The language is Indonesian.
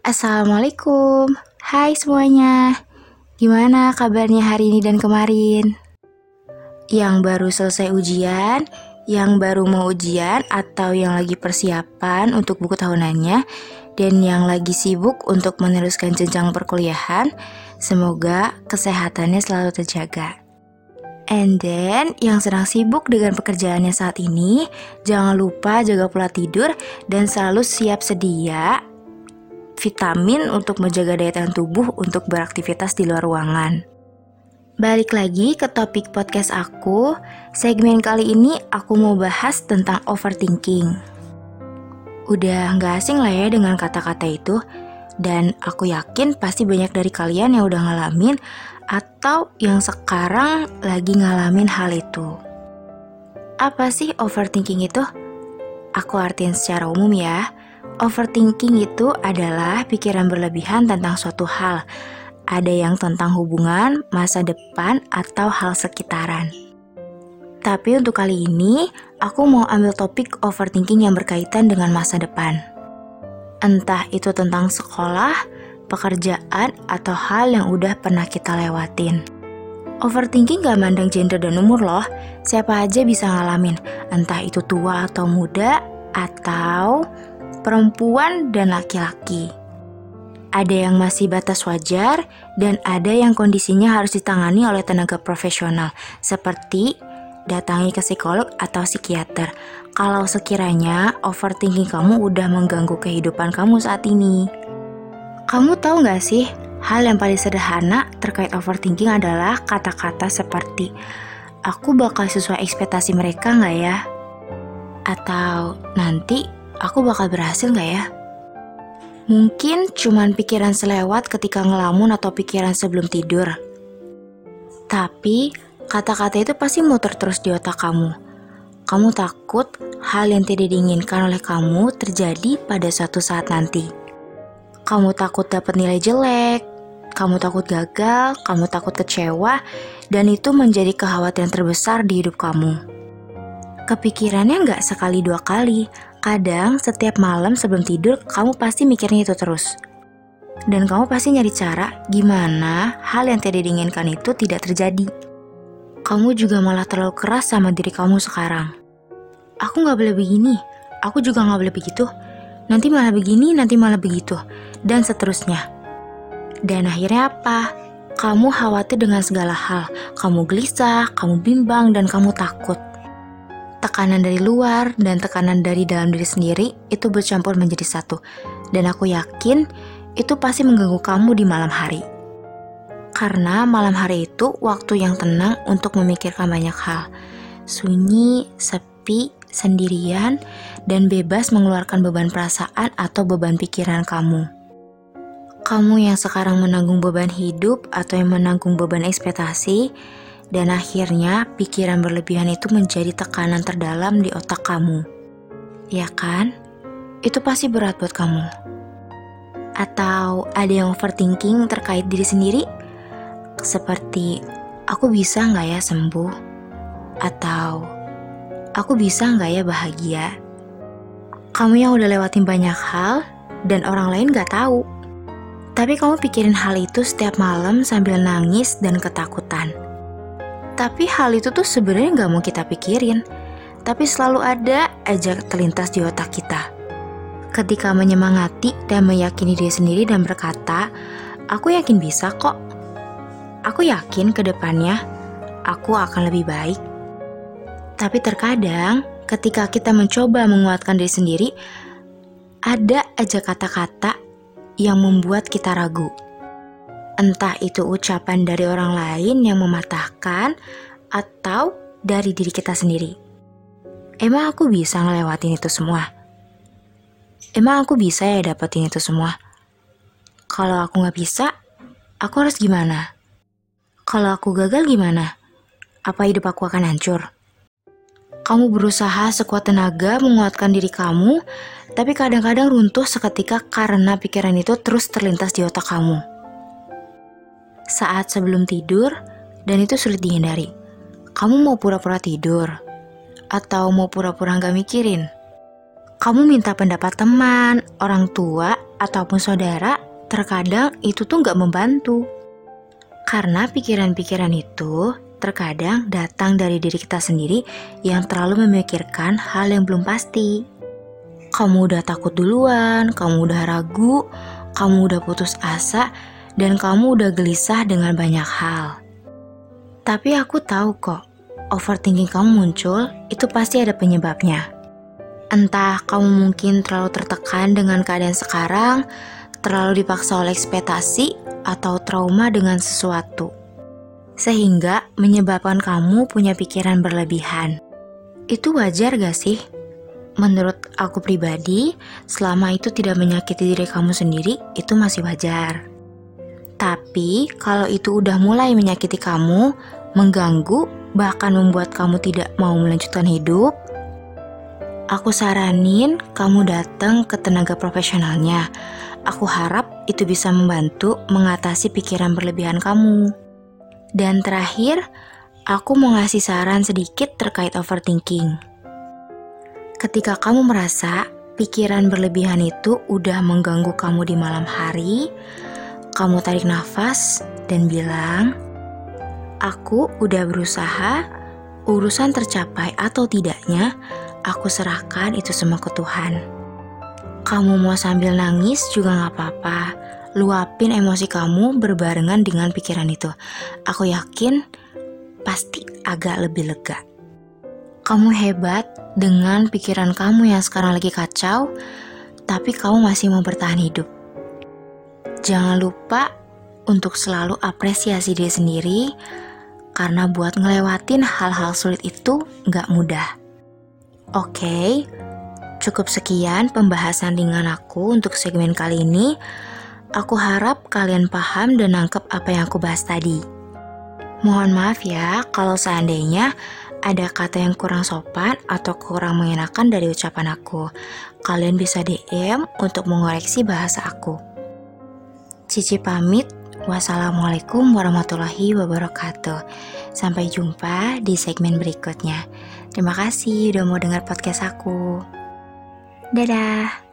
Assalamualaikum, hai semuanya. Gimana kabarnya hari ini dan kemarin? Yang baru selesai ujian, yang baru mau ujian, atau yang lagi persiapan untuk buku tahunannya, dan yang lagi sibuk untuk meneruskan jenjang perkuliahan, semoga kesehatannya selalu terjaga. And then, yang sedang sibuk dengan pekerjaannya saat ini, jangan lupa jaga pola tidur dan selalu siap sedia vitamin untuk menjaga daya tahan tubuh untuk beraktivitas di luar ruangan. Balik lagi ke topik podcast aku, segmen kali ini aku mau bahas tentang overthinking. Udah nggak asing lah ya dengan kata-kata itu, dan aku yakin pasti banyak dari kalian yang udah ngalamin atau yang sekarang lagi ngalamin hal itu. Apa sih overthinking itu? Aku artiin secara umum ya. Overthinking itu adalah pikiran berlebihan tentang suatu hal. Ada yang tentang hubungan, masa depan, atau hal sekitaran. Tapi untuk kali ini, aku mau ambil topik overthinking yang berkaitan dengan masa depan. Entah itu tentang sekolah, pekerjaan, atau hal yang udah pernah kita lewatin. Overthinking gak mandang gender dan umur loh, siapa aja bisa ngalamin, entah itu tua atau muda, atau perempuan dan laki-laki. Ada yang masih batas wajar, dan ada yang kondisinya harus ditangani oleh tenaga profesional, seperti datangi ke psikolog atau psikiater. Kalau sekiranya overthinking kamu udah mengganggu kehidupan kamu saat ini. Kamu tahu nggak sih, hal yang paling sederhana terkait overthinking adalah kata-kata seperti aku bakal sesuai ekspektasi mereka nggak ya? Atau nanti aku bakal berhasil nggak ya? Mungkin cuman pikiran selewat ketika ngelamun atau pikiran sebelum tidur. Tapi kata-kata itu pasti muter terus di otak kamu. Kamu takut hal yang tidak diinginkan oleh kamu terjadi pada suatu saat nanti. Kamu takut dapat nilai jelek, kamu takut gagal, kamu takut kecewa, dan itu menjadi kekhawatiran terbesar di hidup kamu. Kepikirannya nggak sekali dua kali, kadang setiap malam sebelum tidur kamu pasti mikirnya itu terus. Dan kamu pasti nyari cara gimana hal yang tidak diinginkan itu tidak terjadi. Kamu juga malah terlalu keras sama diri kamu sekarang. Aku nggak boleh begini, aku juga nggak boleh begitu, nanti malah begini, nanti malah begitu, dan seterusnya. Dan akhirnya apa? Kamu khawatir dengan segala hal, kamu gelisah, kamu bimbang, dan kamu takut. Tekanan dari luar dan tekanan dari dalam diri sendiri itu bercampur menjadi satu, dan aku yakin itu pasti mengganggu kamu di malam hari. Karena malam hari itu waktu yang tenang untuk memikirkan banyak hal. Sunyi, sepi, sendirian, dan bebas mengeluarkan beban perasaan atau beban pikiran kamu. Kamu yang sekarang menanggung beban hidup atau yang menanggung beban ekspektasi, dan akhirnya pikiran berlebihan itu menjadi tekanan terdalam di otak kamu. Ya kan? Itu pasti berat buat kamu. Atau ada yang overthinking terkait diri sendiri? Seperti, aku bisa nggak ya sembuh? Atau, aku bisa nggak ya bahagia? Kamu yang udah lewatin banyak hal dan orang lain gak tahu. Tapi kamu pikirin hal itu setiap malam sambil nangis dan ketakutan. Tapi hal itu tuh sebenarnya gak mau kita pikirin. Tapi selalu ada aja terlintas di otak kita. Ketika menyemangati dan meyakini diri sendiri dan berkata, aku yakin bisa kok. Aku yakin ke depannya aku akan lebih baik. Tapi terkadang ketika kita mencoba menguatkan diri sendiri, ada aja kata-kata yang membuat kita ragu. Entah itu ucapan dari orang lain yang mematahkan atau dari diri kita sendiri. Emang aku bisa ngelewatin itu semua? Emang aku bisa ya dapetin itu semua? Kalau aku nggak bisa, aku harus gimana? Kalau aku gagal gimana? Apa hidup aku akan hancur? Kamu berusaha sekuat tenaga menguatkan diri kamu, tapi kadang-kadang runtuh seketika karena pikiran itu terus terlintas di otak kamu. Saat sebelum tidur, dan itu sulit dihindari. Kamu mau pura-pura tidur, atau mau pura-pura nggak mikirin? kamu minta pendapat teman, orang tua, ataupun saudara, terkadang itu tuh nggak membantu. Karena pikiran-pikiran itu terkadang datang dari diri kita sendiri yang terlalu memikirkan hal yang belum pasti. Kamu udah takut duluan, kamu udah ragu, kamu udah putus asa, dan kamu udah gelisah dengan banyak hal. Tapi aku tahu kok, overthinking kamu muncul itu pasti ada penyebabnya. Entah kamu mungkin terlalu tertekan dengan keadaan sekarang, terlalu dipaksa oleh ekspektasi, atau trauma dengan sesuatu. Sehingga menyebabkan kamu punya pikiran berlebihan. Itu wajar gak sih? Menurut aku pribadi, selama itu tidak menyakiti diri kamu sendiri, itu masih wajar. Tapi kalau itu udah mulai menyakiti kamu, mengganggu, bahkan membuat kamu tidak mau melanjutkan hidup, Aku saranin kamu datang ke tenaga profesionalnya. Aku harap itu bisa membantu mengatasi pikiran berlebihan kamu. Dan terakhir, aku mau ngasih saran sedikit terkait overthinking. Ketika kamu merasa pikiran berlebihan itu udah mengganggu kamu di malam hari, kamu tarik nafas dan bilang, "Aku udah berusaha, urusan tercapai atau tidaknya." Aku serahkan itu semua ke Tuhan. Kamu mau sambil nangis juga gak apa-apa. Luapin emosi kamu berbarengan dengan pikiran itu. Aku yakin pasti agak lebih lega. Kamu hebat dengan pikiran kamu yang sekarang lagi kacau, tapi kamu masih mau bertahan hidup. Jangan lupa untuk selalu apresiasi diri sendiri, karena buat ngelewatin hal-hal sulit itu gak mudah. Oke, cukup sekian pembahasan dengan aku untuk segmen kali ini. Aku harap kalian paham dan nangkep apa yang aku bahas tadi. Mohon maaf ya kalau seandainya ada kata yang kurang sopan atau kurang mengenakan dari ucapan aku. Kalian bisa DM untuk mengoreksi bahasa aku. Cici pamit. Wassalamualaikum warahmatullahi wabarakatuh. Sampai jumpa di segmen berikutnya. Terima kasih udah mau dengar podcast aku. Dadah.